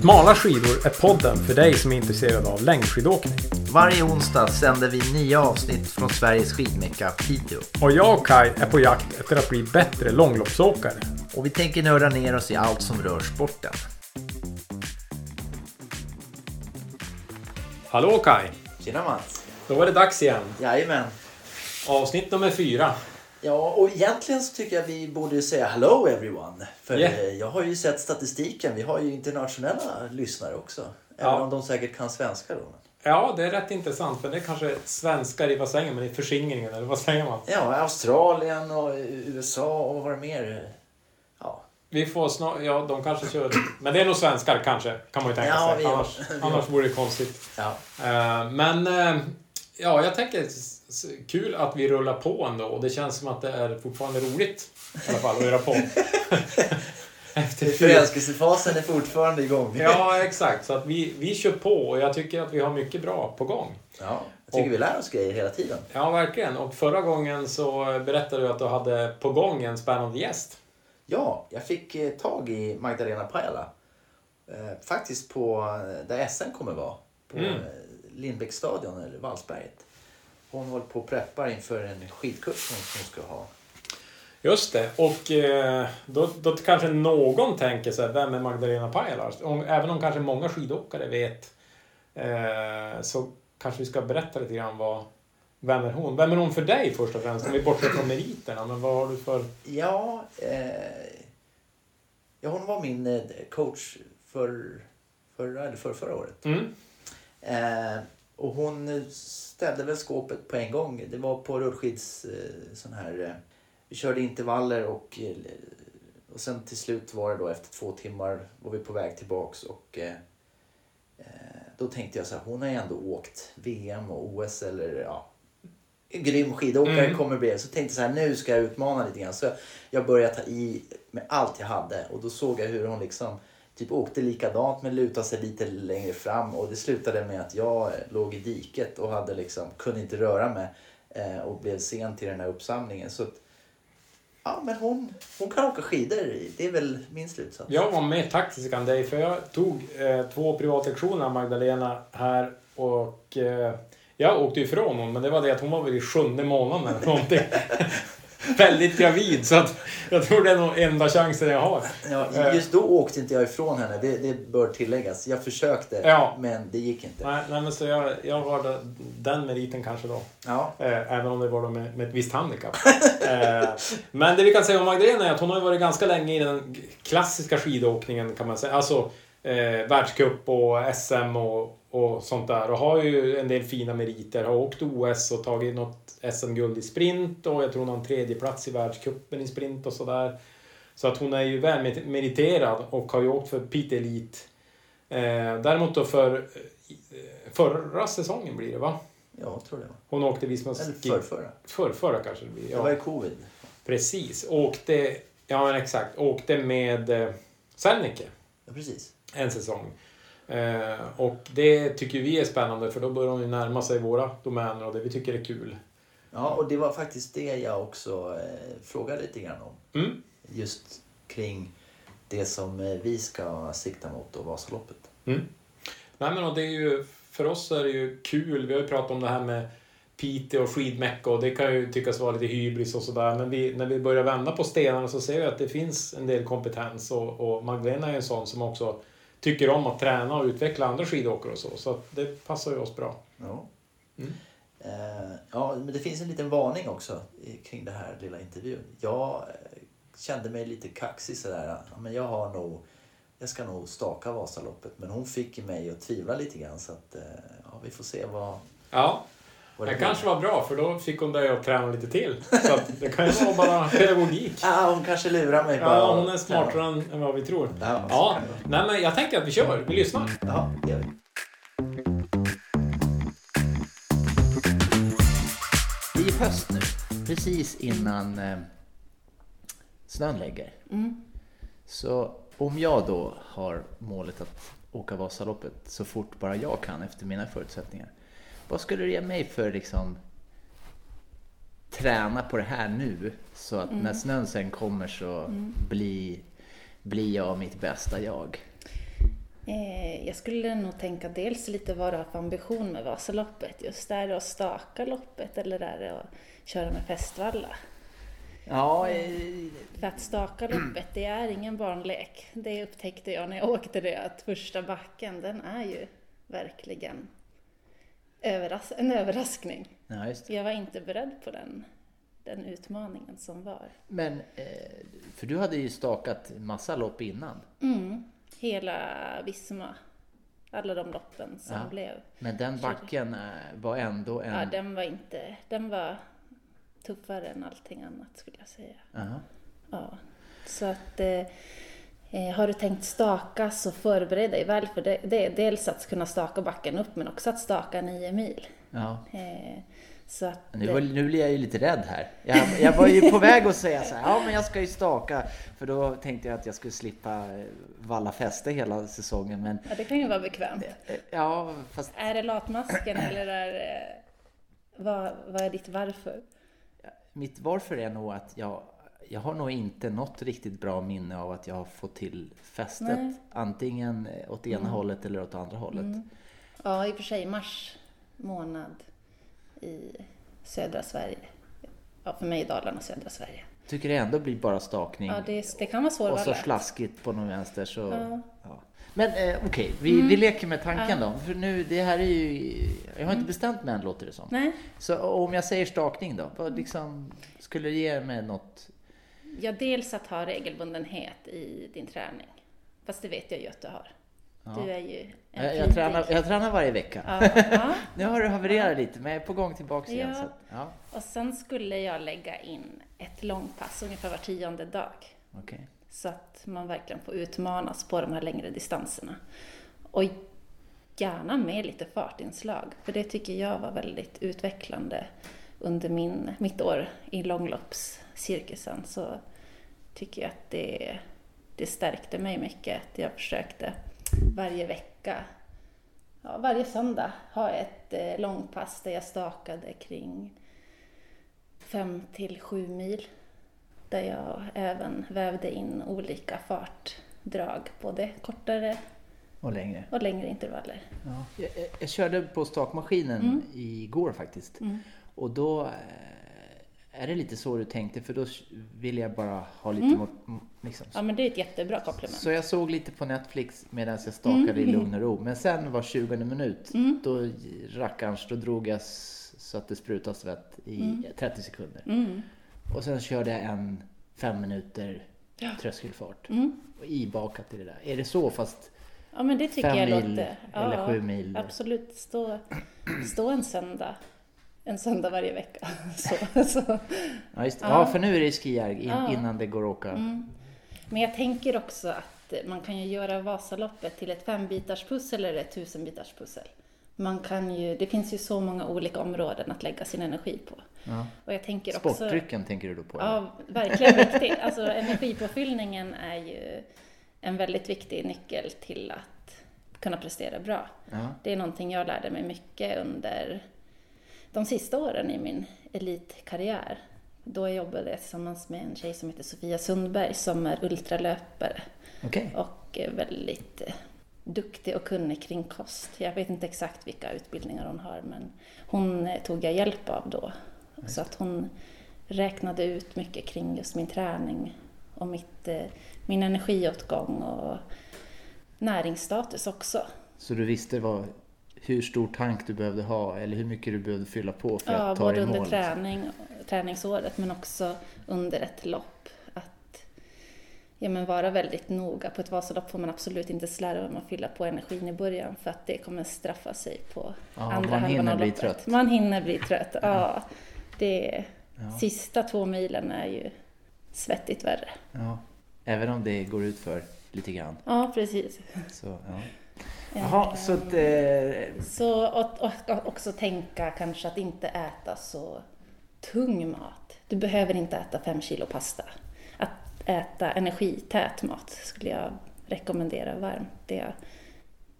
Smala skidor är podden för dig som är intresserad av längdskidåkning. Varje onsdag sänder vi nya avsnitt från Sveriges skidmecka Piteå. Och jag och Kai är på jakt efter att bli bättre långloppsåkare. Och vi tänker nörda ner oss i allt som rör sporten. Hallå Kai! Tjena Mats! Då var det dags igen. Jajamän. Avsnitt nummer fyra. Ja, och egentligen så tycker jag vi borde säga hello everyone. För Yeah. eh, jag har ju sett statistiken. Vi har ju internationella lyssnare också. Även Ja. om de säkert kan svenska då. Ja, det är rätt intressant för det är kanske svenskar i vad säger man? I förskingringen eller vad säger man? Ja, Australien och USA och vad det mer. Ja, Vi får snart, ja de kanske kör, men det är nog svenskar kanske kan man ju tänka Ja, sig. Annars, annars vore det konstigt. ja. Eh, Men eh, ja, jag tänker kul att vi rullar på ändå och det känns som att det är fortfarande roligt i alla fall att göra på. Efter. Förälskelsefasen är fortfarande igång. Ja, exakt. Så att vi, vi kör på och jag tycker att vi har mycket bra på gång. Ja, jag tycker vi lär oss grejer hela tiden. Ja, verkligen. Och förra gången så berättade du att du hade på gång en spännande gäst. Ja, jag fick eh, tag i Magdalena Pajala. Eh, faktiskt på eh, där SM kommer vara. På Mm. Lindbäcksstadion eller Vallsberget. Hon håller på och preppar inför en skidkurs som hon ska ha. Just det. Och eh, då, då kanske någon tänker sig, vem är Magdalena Pajala? Även om kanske många skidåkare vet eh, så kanske vi ska berätta lite grann vad, vem är hon? Vem är hon för dig först och främst? Om vi bortser från meriterna, men vad har du för... Ja, eh, ja hon var min eh, coach för, förra, eller för förra året. Mm. Eh, och hon ställde väl skåpet på en gång. Det var på rullskids... Eh, sån här, eh, vi körde intervaller och, eh, och sen till slut var det då efter två timmar var vi på väg tillbaks och eh, eh, då tänkte jag så här, hon har ju ändå åkt VM och OS eller ja, en grym skidåkare Mm. kommer bli. Så tänkte jag så här, nu ska jag utmana lite grann. Så jag började ta i med allt jag hade och då såg jag hur hon liksom typ åkte likadant men lutade sig lite längre fram och det slutade med att jag eh, låg i diket och hade liksom, kunde inte röra mig eh, och blev sen till den här uppsamlingen. Så att, ja men hon, hon kan åka skidor, det är väl min slutsats. Jag var mer taktisk än dig, för jag tog eh, två privatlektioner av Magdalena här och eh, jag åkte ifrån hon, men det var det att hon var väl i sjunde månaden eller någonting. Väldigt gravid, så att jag tror det är nog enda chansen jag har. Ja, just då åkte inte jag ifrån henne, det, det bör tilläggas. Jag försökte Ja. men det gick inte. Nej, nej men så jag, jag har den- den meriten kanske då. Ja, Eh, även om det var då med, med ett visst handikapp. eh, men det vi kan säga om Magdalena är att hon har varit ganska länge i den klassiska skidåkningen kan man säga. Alltså eh, världscup och SM och, och sånt där. Och har ju en del fina meriter. Har åkt OS och tagit något SM-guld i sprint och jag tror en tredje plats i världscupen i sprint och sådär. Så att hon är ju väl mer- meriterad och har ju åkt för Pite Elite. Eh, däremot då för eh, förra säsongen blir det va? jag tror det. Hon åkte Visma Eller förrförra. Förrförra kanske det blir. Det var Ja, ju covid. precis. Åkte... Ja, men exakt. Åkte med eh, Serneke Ja, precis. en säsong. Eh, och det tycker vi är spännande för då börjar ju närma sig våra domäner och det vi tycker är kul. Ja, och det var faktiskt det jag också eh, frågade lite grann om. Mm. Just kring det som eh, vi ska sikta mot och Vasaloppet. Mm. Nej, men och det är ju, för oss är det ju kul. Vi har ju pratat om det här med Piteå och skidmecka och det kan ju tyckas vara lite hybris och sådär. Men vi, när vi börjar vända på stenarna så ser vi att det finns en del kompetens och, och Magdalena är en sån som också tycker om att träna och utveckla andra skidåkare och så. Så att det passar ju oss bra. Ja. Mm. Eh, ja, men det finns en liten varning också kring det här lilla intervjun. Jag eh, kände mig lite kaxig sådär. Ja, men jag har nog, jag ska nog staka Vasaloppet. Men hon fick mig att tvivla lite grann så att eh, ja, vi får se vad, Ja, vad det kanske var bra för då fick hon dig att träna lite till. Så det kan ju vara bara pedagogik. Ah, hon kanske lurar mig bara. Ja, hon är smartare än, än vad vi tror. Ja, Ja, nej men jag tänker att vi kör. Vi lyssnar. Ja, det gör vi. Det är höst nu, precis innan eh, snön lägger. Så om jag då har målet att åka Vasaloppet så fort bara jag kan efter mina förutsättningar. Vad skulle du ge mig för liksom träna på det här nu så att när snön sen kommer så blir, blir jag mitt bästa jag? Eh, jag skulle nog tänka dels lite vad du har för ambition med Vasaloppet. Just är det att staka loppet eller är det att köra med festvalla? Ja, eh, För att staka loppet, det är ingen barnlek. Det upptäckte jag när jag åkte det, att första backen, den är ju verkligen överras en överraskning. ja. Jag var inte beredd på den, den utmaningen som var. Men, eh, för du hade ju stakat massa lopp innan. Mm. Hela Visma, alla de loppen som Ja. blev. Men den backen eh, var ändå en... Ja, den var inte, den var tuffare än allting annat skulle jag säga. Jaha. Ja. Så att eh, har du tänkt staka så förbered dig väl för det. Det är dels att kunna staka backen upp men också att staka nio mil. Ja. Eh, så att, Nu, nu blir jag ju lite rädd här. Jag, jag var ju på väg att säga så här, ja men jag ska ju staka. För då tänkte jag att jag skulle slippa eh, valla fäste hela säsongen. Men ja, det kan ju vara bekvämt. eh, ja, fast Är det latmasken eller är vad, vad är ditt varför? mitt varför är nog att jag, jag har nog inte något riktigt bra minne av att jag har fått till fästet. Nej. Mm. Antingen åt ena hållet eller åt andra hållet. Ja, i och för sig mars månad i södra Sverige. Ja, för mig Dalarna och södra Sverige. Tycker det ändå blir bara stakning. Ja, det, det kan vara och så slaskigt på någon vänster. Så, Ja. ja. Men eh, okej, vi, Mm. vi leker med tanken då. För nu, det här är ju... Jag har inte bestämt mig än låter det som. Nej, Så om jag säger stakning då? Vad liksom, skulle det ge mig något? Ja, dels att ha regelbundenhet i din träning. Fast det vet jag ju att du har. Du är ju en Jag, jag, tränar, jag tränar varje vecka. Ja, ja. Nu har det havererat lite, men jag är på gång tillbaka igen. Ja. Så ja, Och sen skulle jag lägga in ett långpass ungefär var tionde dag. okej. Så att man verkligen får utmanas på de här längre distanserna. Och gärna med lite fartinslag, för det tycker jag var väldigt utvecklande under min, mitt år i långloppscirkusen. Så tycker jag att det, det stärkte mig mycket att jag försökte varje vecka, ja, varje söndag, ha ett eh, långpass där jag stakade kring fem till sju mil där jag även vävde in olika fartdrag, både kortare Och längre. och längre intervaller. Ja. Jag, jag, jag körde på stakmaskinen Mm. igår faktiskt. Och då eh, är det lite så du tänkte, för då vill jag bara ha lite Mm. mot, liksom. Ja, men det är ett jättebra komplement. Så jag såg lite på Netflix medan jag stakade Mm. i lugn och ro. Men sen var 20 minut, då rackarns, då drog jag så att det sprutade svett i 30 sekunder. Mm. Och sen körde jag en fem minuter Ja. tröskelfart. Mm. Och ibakat i det där. Är det så fast Ja, men det tycker fem jag mil låter... eller sju mil? Absolut. Stå, stå en söndag. En söndag varje vecka. Så, så. Ja, just. Ja. ja, för nu är det skijärg in, Ja. innan det går att åka. Men jag tänker också att man kan ju göra Vasaloppet till ett fembitars pussel eller ett tusenbitars pussel. Man kan ju, det finns ju så många olika områden att lägga sin energi på. Ja. Och jag tänker också... Sportdrycken tänker du då på? eller? Ja, verkligen viktigt. Alltså energipåfyllningen är ju en väldigt viktig nyckel till att kunna prestera bra. Ja. Det är någonting jag lärde mig mycket under de sista åren i min elitkarriär. Då jobbade jag tillsammans med en tjej som heter Sofia Sundberg som är ultralöpare Okej. och är väldigt eh, duktig och kunnig kring kost. Jag vet inte exakt vilka utbildningar hon har men hon eh, tog jag hjälp av då. Så att hon räknade ut mycket kring just min träning och mitt, eh, min energiåtgång och näringsstatus också. Så du visste vad, hur stor tank du behövde ha eller hur mycket du behövde fylla på för Ja, att ta både dig i under mål? träning, träningsåret men också under ett lopp. Att ja, men vara väldigt noga. På ett Vasalopp får man absolut inte slarva med att fylla på energin i början för att det kommer straffa sig på Ja, andra halvan av loppet. trött. Man hinner bli trött, ja. Det, Ja. Sista två milen är ju svettigt värre. Ja. Även om det går ut för lite grann. Ja, precis. Så, ja. Jaha, så att, eh, Så och, och också tänka kanske att inte äta så tung mat. Du behöver inte äta fem kilo pasta. Att äta energität mat skulle jag rekommendera varmt. Det,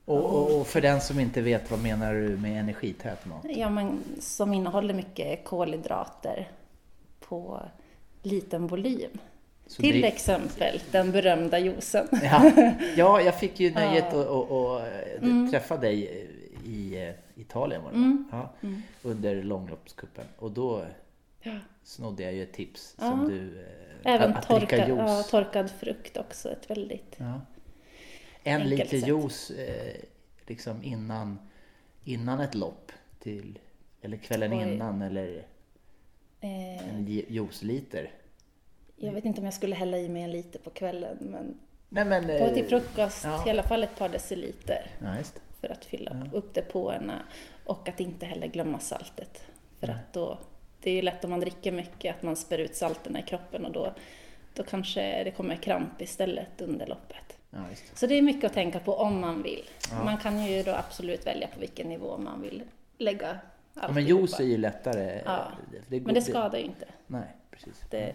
och, och, för den som inte vet, vad menar du med energität mat? ja, men, som innehåller mycket kolhydrater på liten volym. Så Till det- exempel den berömda juicen. Ja, ja, jag fick ju nöjet Ja. att att- att, eh, träffa dig i eh, Italien var det? Mm. ja, under långloppscupen. Och då Ja. snodde jag ju ett tips som du... eh, Även att, att torkad, juice. ja, torkad frukt också, ett väldigt... En liter sätt. juice liksom innan, innan ett lopp. Till, eller kvällen Oj. innan eller en ju- juiceliter. Jag vet inte om jag skulle hälla i mig en liter på kvällen, men Nej men... på eh, till frukost ja. i alla fall ett par deciliter Ja, för att fylla upp depåerna. Och att inte heller glömma saltet. För att då, det är ju lätt om man dricker mycket att man spär ut salterna i kroppen och då, då kanske det kommer kramp istället under loppet. Ja, det. Så det är mycket att tänka på om man vill. Ja. Man kan ju då absolut välja på vilken nivå man vill lägga Ja, men juice är ju lättare. eh, Ja, det Men det skadar ju inte. Nej, precis. Det,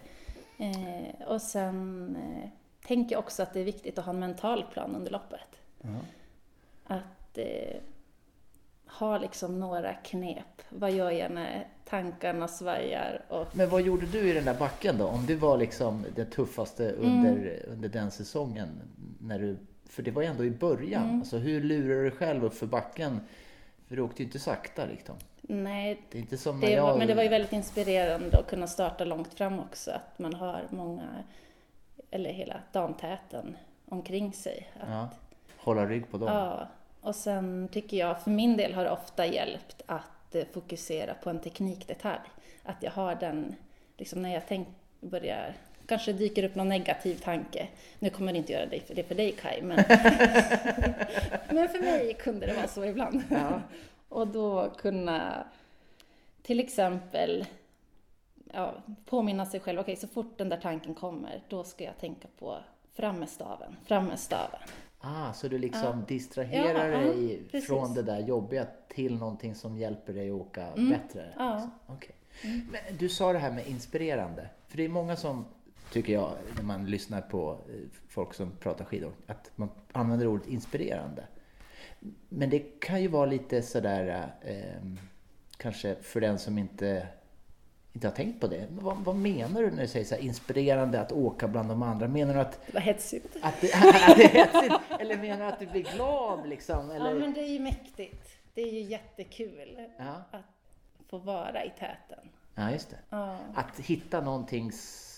eh, och sen eh, tänker jag också att det är viktigt att ha en mental plan under loppet. Ja. Att eh, ha liksom några knep. Vad gör jag när tankarna svajar? Och, Men vad gjorde du i den där backen då? Om det var liksom det tuffaste under, under den säsongen? När du, för det var ju ändå i början. Alltså, hur lurar du dig själv upp för backen? För du åkte ju inte sakta liksom. Nej, Det är inte som det jag... men det var ju väldigt inspirerande att kunna starta långt fram också. Att man har många, eller hela damtäten omkring sig. Att, Ja, hålla rygg på dem. Ja, och sen tycker jag, för min del har det ofta hjälpt att eh, fokusera på en teknikdetalj. Att jag har den, liksom när jag tänk, börjar, kanske dyker upp någon negativ tanke. Nu kommer det inte göra det för det för dig Kai, men, men för mig kunde det vara så ibland. Ja. Och då kunna till exempel ja, påminna sig själv, okej så fort den där tanken kommer, då ska jag tänka på fram med staven, fram med staven. Ah, så du liksom distraherar Ja, ja, dig precis. från det där jobbiga till någonting som hjälper dig att åka bättre? Mm. Ja. Mm. Liksom. Okej. Men du sa det här med inspirerande. För det är många som, tycker jag, när man lyssnar på eh, folk som pratar skidor, att man använder ordet inspirerande. Men det kan ju vara lite sådär, eh, kanske för den som inte, inte har tänkt på det. Vad, vad menar du när du säger så här, inspirerande att åka bland de andra? Menar du att Det var hetsigt. att det, att det är hetsigt? Eller menar du att du blir glad liksom? Eller? Ja, men det är ju mäktigt. Det är ju jättekul Ja. att få vara i täten. ja, just det. Ja. Att hitta någonting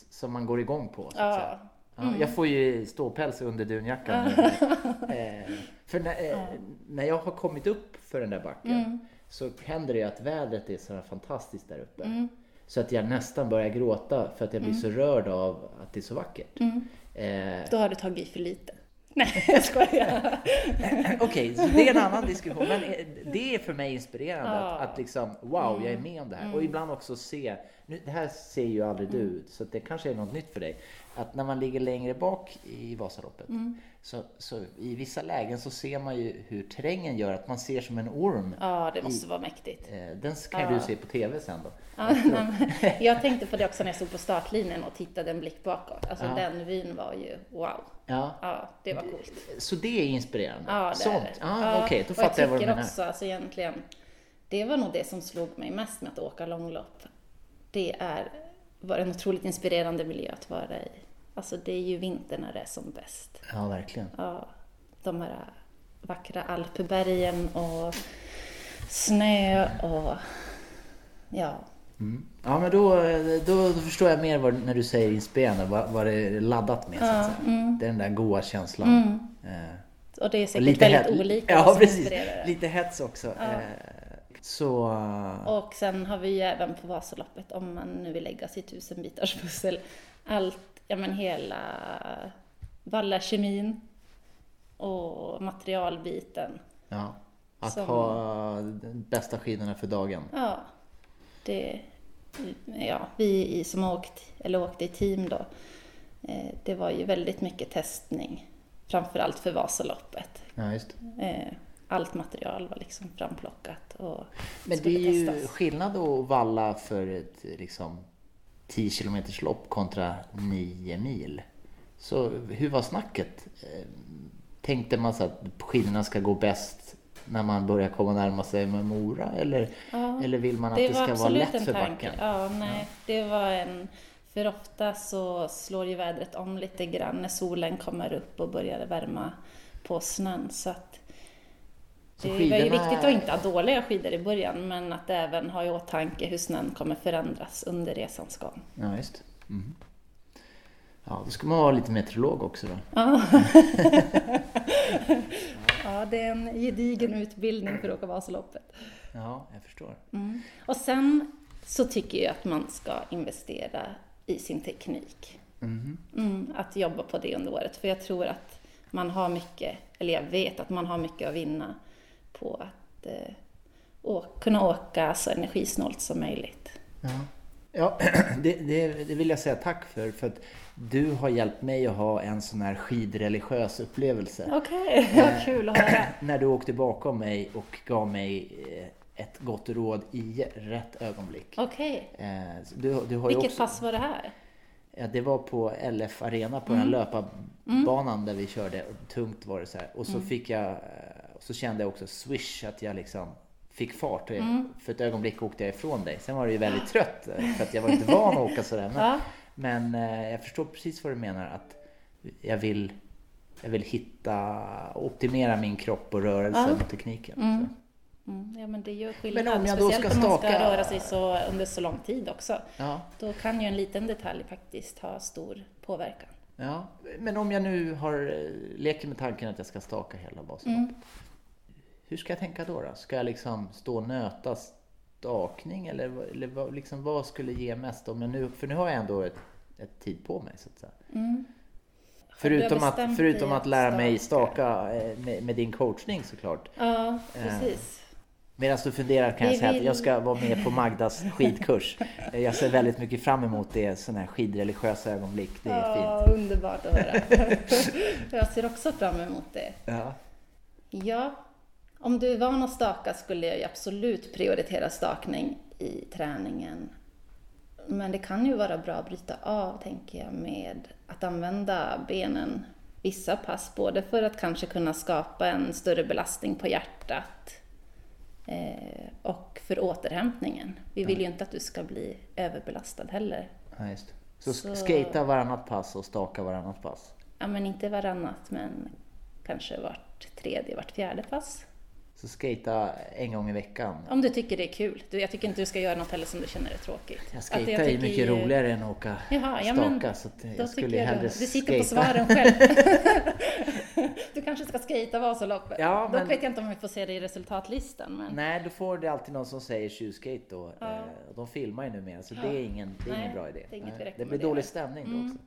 som man går igång på. Så att Ja. säga. Ja, Jag får ju ståpäls under dunjackan. eh, för när, eh, när jag har kommit upp för den där backen Mm. så händer det ju att vädret är så här fantastiskt där uppe. Mm. Så att jag nästan börjar gråta för att jag blir så rörd av att det är så vackert. Mm. Eh, Då har du tagit i för lite. Nej, jag skojar. Okej, så det är en annan diskussion. Men eh, det är för mig inspirerande Ja. att, att liksom, wow, jag är med om det här. Och ibland också se, nu, det här ser ju aldrig du, så det kanske är något nytt för dig. Att när man ligger längre bak i Vasaloppet, så, så i vissa lägen så ser man ju hur terrängen gör att man ser som en orm. Ja, det måste vara mäktigt. Eh, Den kan Ja. du se på TV sen då. Ja, jag tänkte på det också när jag stod på startlinjen och tittade en blick bakåt. Alltså Ja. den vyn var ju wow. Ja. Ja, det var coolt. Så det är inspirerande? Ja, det Sånt? är det. Ja, Okej, då och fattar jag vad du tycker menar. också, alltså egentligen, det var nog det som slog mig mest med att åka långlopp. Det är, var en otroligt inspirerande miljö att vara i. Alltså det är ju vinter när det är som bäst. Ja, verkligen. Ja, de här vackra alpbergen och snö och ja, Mm. Ja, men då, då, förstår jag mer vad, när du säger inspirerande, vad, vad det är laddat med. Så säga. Det är den där goa känslan. Eh, och det är säkert väldigt het- olika Ja, precis. Lite hets också. Eh, så... Och sen har vi ju även på Vasaloppet, om man nu vill lägga sitt tusenbitars pussel, allt, ja men hela vallakemin och materialbiten. Ja, att Som- ha bästa skidorna för dagen. Ja, det, ja, vi som åkt, eller åkte i team då, eh, det var ju väldigt mycket testning, framförallt för Vasaloppet. Ja, just. Eh, Allt material var liksom framplockat och Men det är ju testas. skillnad att valla för ett liksom 10 km lopp kontra 9 mil. Så hur var snacket? Eh, Tänkte man så att skidorna ska gå bäst när man börjar komma närma sig med Mora? Eller, Ja, eller vill man att det det, ska vara lätt för backen? Ja, nej, det var en... För ofta så slår ju vädret om lite grann när solen kommer upp och börjar värma på snön. Så att Så det är ju viktigt att inte ha dåliga skidor i början men att även ha i åtanke hur snön kommer förändras under resans gång. Ja, just mm. Ja, då ska man vara lite meteorolog också då. Ja. ja, det är en gedigen utbildning för att åka Vasaloppet. Ja, jag förstår. Mm. Och sen så tycker jag att man ska investera i sin teknik. Mhm. Mm, att jobba på det under året. För jag tror att man har mycket, eller jag vet att man har mycket att vinna på att eh, å- kunna åka så energisnålt som möjligt. Ja, ja det, det, det vill jag säga tack för. För att du har hjälpt mig att ha en sån här skidreligiös upplevelse. Okej, vad kul att höra. När du åkte bakom mig och gav mig eh, ett gott råd i rätt ögonblick. Okej, Eh, så Du, du har vilket också, pass var det här? Ja, det var på LF Arena på Mm. den löparbanan där vi körde. Tungt var det så här. Och så Mm. fick jag, eh, så kände jag också swish att jag liksom fick fart. Mm. För ett ögonblick åkte jag ifrån dig. Sen var det ju väldigt trött för att jag var inte van att åka sådär. Men, Ja. men eh, jag förstår precis vad du menar. Att jag vill, jag vill hitta, optimera min kropp och rörelsen Ja. och tekniken. Mm. Så. Mm, ja men det gör skillnad. Men om jag då Speciellt ska om man ska staka- röra sig så, under så lång tid också. Ja. Då kan ju en liten detalj faktiskt ha stor påverkan. Ja, men om jag nu har, eh, leker med tanken att jag ska staka hela Vasaloppet. Mm. Hur ska jag tänka då? då? Ska jag liksom stå och nöta stakning eller, vad- eller liksom, vad skulle ge mest? Om jag nu, för nu har jag ändå ett, ett tid på mig så att säga. Mm. Förutom, att, förutom att lära mig staka? eh, med, med din coachning såklart. Ja, precis. Medan du funderar kan jag Vi säga att vill- jag ska vara med på Magdas skidkurs. Eh, Jag ser väldigt mycket fram emot det, sådana här skidreligiösa ögonblick. Det är ja, fint. underbart att höra. jag ser också fram emot det. Ja. Ja, om du är van att staka skulle jag absolut prioritera stakning i träningen. Men det kan ju vara bra att bryta av, tänker jag, med att använda benen vissa pass, både för att kanske kunna skapa en större belastning på hjärtat eh, och för återhämtningen. Vi vill ju inte att du ska bli överbelastad heller. Ja, just. Så, Så- skata varannat pass och staka varannat pass. Ja, men inte varannat, men kanske vart tredje, vart fjärde pass. Så skata en gång i veckan. Om du tycker det är kul. Jag tycker inte du ska göra något heller som du känner är tråkigt. Jag jag är tycker mycket roligare än att åka Jaha, ja, staka. men så att Då jag skulle jag hellre du, du sitter på skata. svaren själv. du kanske ska skata Vasaloppet. Ja, Dock men- vet jag inte om vi får se det i resultatlistan. Men... Nej, då får det alltid någon som säger tjuvskate då. Ja. Eh, De filmar ju numera, så det är ingen, det är Nej, ingen bra idé. det Nej, det blir dålig stämning då Mm. också.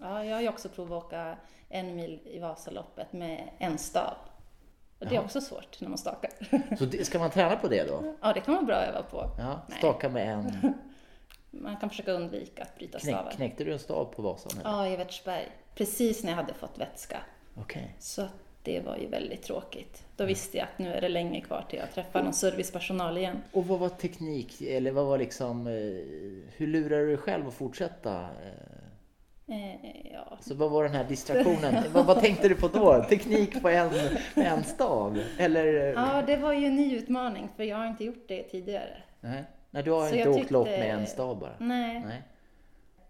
Ja, jag har ju också provat att åka en mil i Vasaloppet med en stav. Och det är också svårt när man stakar. Så det, ska man träna på det då? ja, det kan vara bra att öva på. Ja, Nej. staka med en... Man kan försöka undvika att bryta Knäck, stavar. knäckte du en stav på Vasan? eller? Ja, i Evertsberg. Precis när jag hade fått vätska. Okej. Så det var ju väldigt tråkigt. Då visste jag att nu är det länge kvar till jag träffar någon servicepersonal igen. Och vad var teknik, eller vad var liksom... eh, Hur lurar du dig själv att fortsätta? Eh, Eh, ja. Så vad var den här distraktionen? vad, vad tänkte du på då? Teknik på en, en stav? Eller? ja, det var ju en ny utmaning för jag har inte gjort det tidigare. Nej. Nej, du har Så inte åkt lopp tyckte- med en stav bara? Nej, Nej.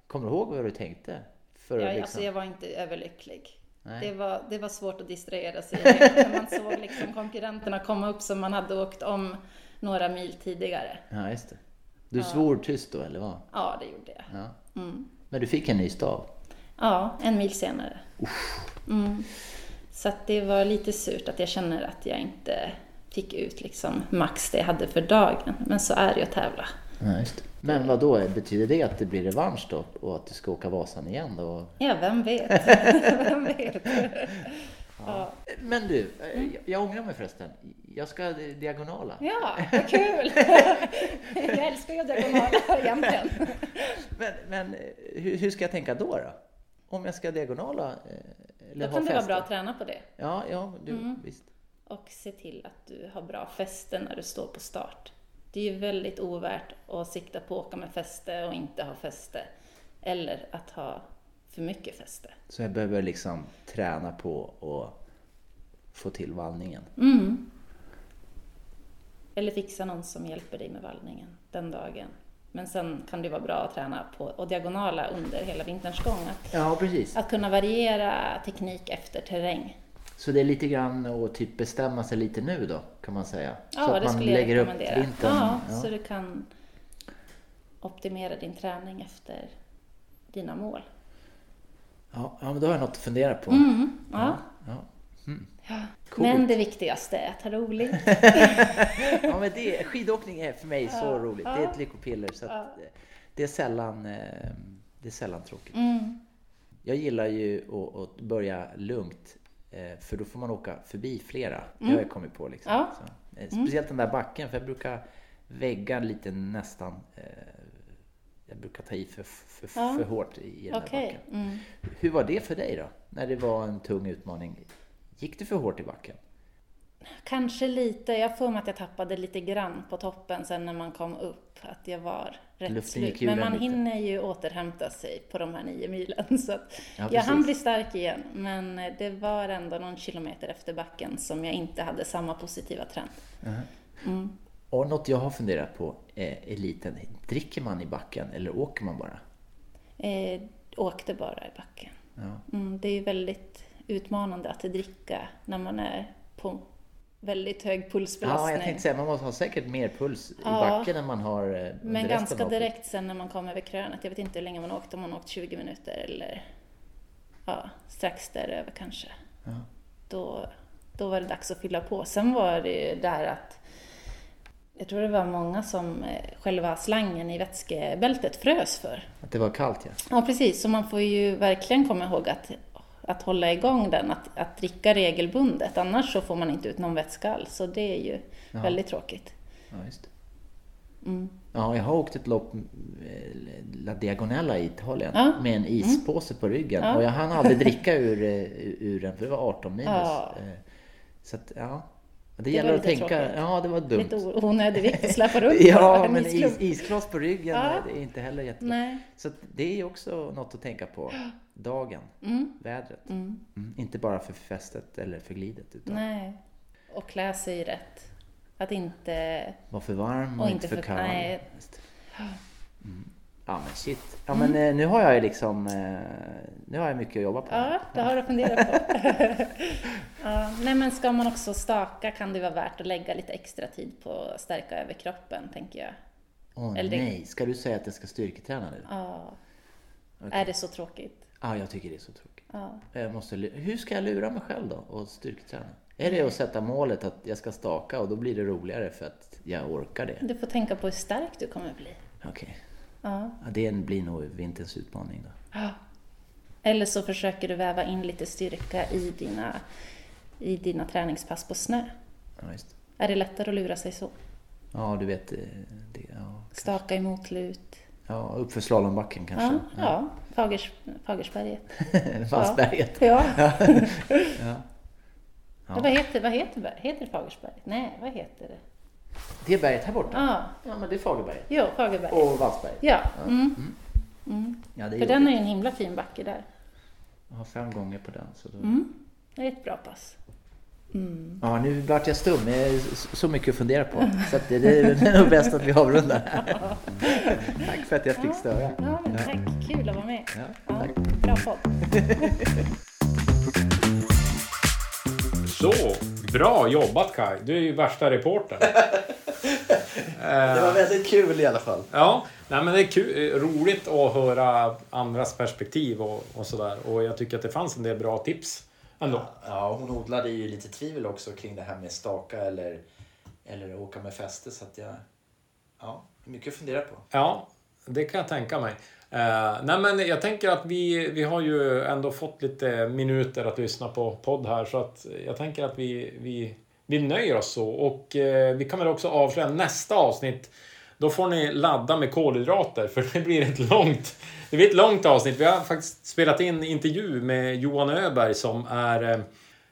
Kommer du ihåg vad du tänkte? För att jag, liksom... alltså jag var inte överlycklig. Nej. Det var, det var svårt att distrahera sig när man såg liksom konkurrenterna komma upp som man hade åkt om några mil tidigare. Ja, just det. Du svor tyst då, eller vad? Ja, det gjorde jag. Ja. Mm. Men du fick en ny stav? Ja, en mil senare. Mm. Så det var lite surt att jag känner att jag inte fick ut liksom max det jag hade för dagen. Men så är det ju att tävla. Ja, just. Men vad då? Betyder det att det blir revansch då? Och att du ska åka Vasan igen då? Ja, vem vet? vem vet? Ja. Men du, eh, jag, jag ångrar mig förresten. Jag ska diagonala. ja, vad kul! jag älskar ju diagonaler egentligen. Men, men eh, hur, hur ska jag tänka då? då? Om jag ska diagonala? eh, Eller Då kan det vara bra att träna på det. Ja, ja du, Mm. visst. Och se till att du har bra fäste när du står på start. Det är ju väldigt ovärt att sikta på att åka med fäste och inte ha fäste. Eller att ha för mycket fäste. Så jag behöver liksom träna på att få till vallningen. Mm. Eller fixa någon som hjälper dig med vallningen den dagen. Men sen kan det vara bra att träna på och diagonala under hela vinterns gång. Att, Ja, precis. att kunna variera teknik efter terräng. Så det är lite grann att typ bestämma sig lite nu då, kan man säga. Ja, så att det man skulle jag lägger upp rekommendera. vintern. ja, ja. så du kan optimera din träning efter dina mål. Ja, ja, men då har jag något att fundera på. Mm, ja. Ja. Mm. Ja. Coolt. Men det viktigaste är att ha roligt. ja, men det, skidåkning är för mig så Ja, roligt. Det är ett lyckopiller. Så att Ja. eh, det, är sällan, eh, det är sällan tråkigt. Mm. Jag gillar ju att, att börja lugnt. eh, För då får man åka förbi flera. Det Mm. har jag kommit på. Liksom. Ja. Så, eh, speciellt den där backen. För jag brukar vägga lite nästan. Jag brukar ta i för, för, Ja. för hårt i den där Okej. backen. Mm. Hur var det för dig då? När det var en tung utmaning. Gick det för hårt i backen? Kanske lite. Jag får mig att jag tappade lite grann på toppen sen när man kom upp. Att jag var rätt Luften slut. Men man lite. hinner ju återhämta sig på de här nio milen. Så Ja, jag hann bli stark igen. Men det var ändå någon kilometer efter backen som jag inte hade samma positiva trend. Mm. Och något jag har funderat på är eliten. Dricker man i backen eller åker man bara? Eh, åkte bara i backen. Ja. Mm, det är ju väldigt utmanande att dricka när man är på väldigt hög Ja, pulsbelastning. jag tänkte säga, man måste ha säkert mer puls i Ja. backen än man har eh, Men ganska direkt sen när man kom över krönet. Jag vet inte hur länge man åkte, om man åkt 20 minuter eller ja, strax däröver kanske. Ja. Då, då var det dags att fylla på. Sen var det ju där att jag tror det var många som eh, själva slangen i vätskebältet frös för. Att det var kallt ja. Ja, precis. Så man får ju verkligen komma ihåg att, att hålla igång den, att, att dricka regelbundet. Annars så får man inte ut någon vätska alls. Så det är ju Ja. väldigt tråkigt. ja just. Mm. Ja, jag har åkt ett lopp, eh, La Diagonella i Italien, Ja. med en ispåse på ryggen. Ja. Och jag hann aldrig dricka ur, eh, ur den, för det var 18 minus. Ja. Eh, Så att, ja. Det, Det gäller att tänka, tråkigt. ja det var dumt. Lite onödig vikt att släpa runt Ja, men is, iskloss på ryggen Ja. är inte heller jättebra. Nej. Så det är också något att tänka på. Dagen, Mm. vädret. Mm. Mm. Inte bara för fästet eller för glidet. Utan Nej. Och klä sig rätt. Att inte... vara för varm och, Och inte för för- kall. nej. Mm. Ja men shit. Ja Mm. men eh, nu har jag ju liksom, eh, nu har jag mycket att jobba på. Ja, det har du att fundera på. ja, nej, men ska man också staka kan det vara värt att lägga lite extra tid på att stärka överkroppen, tänker jag. Åh Eller det- nej, ska du säga att jag ska styrketräna nu? Ja. Okej. Är det så tråkigt? Ja, jag tycker det är så tråkigt. Ja. Jag måste, hur ska jag lura mig själv då och styrketräna? Är det att sätta målet att jag ska staka och då blir det roligare för att jag orkar det? Du får tänka på hur stark du kommer bli. Okej. Ja. Ja, det blir nog vinterns utmaning då. Ja. Eller så försöker du väva in lite styrka i dina, i dina träningspass på snö. Ja, just. Är det lättare att lura sig så? ja du vet, eh, det, ja, Staka emot lut. Ja, uppför slalombacken kanske. Ja, ja. Fagers, Fagersberget. Vassberget. Ja. Ja. Ja. Vad heter, vad heter, heter det Fagersberget? Nej, vad heter det? Det är berget här borta. Ja, Ja, men det är Fagerberget. jo, Fagerberget. Och Vallsberget. Ja, mm. Ja, det är för den är ju en himla fin backe där. Jag har fem gånger på den. Så då... Mm. Det är ett bra pass. Ja, nu vart jag stum. Det är så- mycket att fundera på. Så det, det är nog bäst att vi avrundar. Tack för att jag fick störa. Ja, men tack. Kul att vara med. Ja, Ja, tack. bra podd. Så, bra jobbat Kai. Du är ju värsta reportern. Det var väldigt kul i alla fall. Ja, nej, men det är kul, roligt att höra andras perspektiv och, och sådär. Och jag tycker att det fanns en del bra tips ändå. Ja, hon odlade ju lite tvivel också kring det här med staka eller, eller åka med fäste. Så att jag... Ja, mycket att fundera på. Ja, det kan jag tänka mig. Eh, nej men jag tänker att vi, vi har ju ändå fått lite minuter att lyssna på podd här så att jag tänker att vi, vi, vi nöjer oss så. Och eh, vi kan väl också avslöja nästa avsnitt. Då får ni ladda med kolhydrater för det blir ett långt, det blir ett långt avsnitt. Vi har faktiskt spelat in intervju med Johan Öberg som är eh,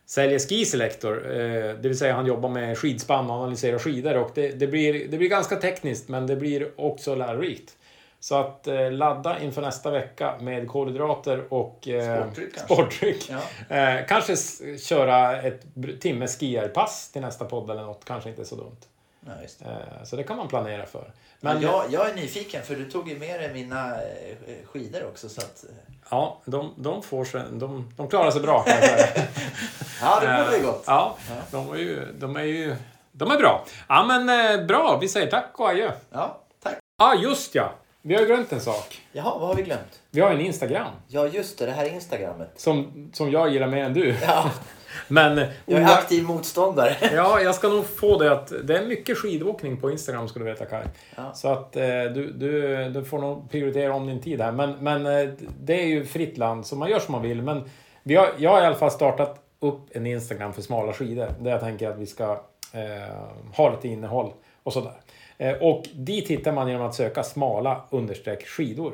säljer skiselektor. Eh, det vill säga han jobbar med skidspann och analyserar skidor. Och det, det, blir, det blir ganska tekniskt men det blir också lärorikt. Så att eh, ladda inför nästa vecka med kolhydrater och eh, Sportdryck kanske. Ja. Eh, kanske köra ett br- timme skierpass till nästa podd eller något. Kanske inte så dumt. Ja, det. Eh, Så det kan man planera för. Men Men jag, jag är nyfiken för du tog ju med dig mina eh, skidor också. Så att, eh, ja, de, de, får sig, de, de klarar sig bra kan jag säga. ja, det Eh, gott. Ja, de är ju, de är ju de är bra. Ja, men eh, bra. Vi säger tack och adjö. Ja, tack. Ja, ah, just ja. Vi har glömt en sak. Jaha, vad har vi glömt? Vi har en Instagram. Ja, just det. Det här är Instagrammet. Som, som jag gillar mer än du. Ja, Men jag är aktiv motståndare. Ja, jag ska nog få det att det är mycket skidåkning på Instagram ska du veta Kaj. Ja. Så att eh, du, du, du får nog prioritera om din tid här. Men, men eh, det är ju fritt land så man gör som man vill. Men vi har, jag har i alla fall startat upp en Instagram för smala skidor. Där jag tänker att vi ska eh, ha lite innehåll och sådär. Eh, och dit hittar man genom att söka smala understreck skidor.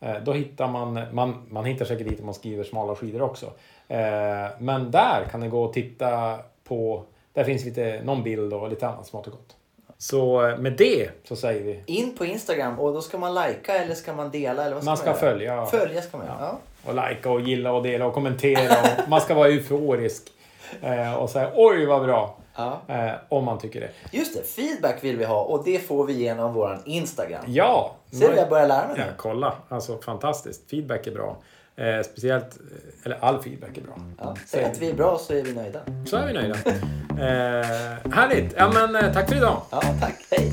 Eh, Då hittar man, man, man hittar säkert dit om man skriver smala skidor också. Eh, Men där kan ni gå och titta på, där finns lite, någon bild och lite annat smått och gott. Så eh, med det så säger vi, In på Instagram och då ska man lajka eller ska man dela? Eller vad man ska göra? följa. Följa ska man. Ja. Ja. och likea och gilla och dela och kommentera. Och man ska vara euforisk. Och säga oj vad bra. Ja. eh, Om man tycker det. Just det, feedback vill vi ha och det får vi genom våran Instagram. Ja! Ser du, jag börjar lära mig Ja, nu. kolla. Alltså fantastiskt. Feedback är bra. Eh, speciellt, eh, eller all feedback är bra. Ja. Säg att vi är bra så är vi nöjda. Så är vi nöjda. Eh, härligt! Ja men eh, tack för idag! Ja, tack. Hej!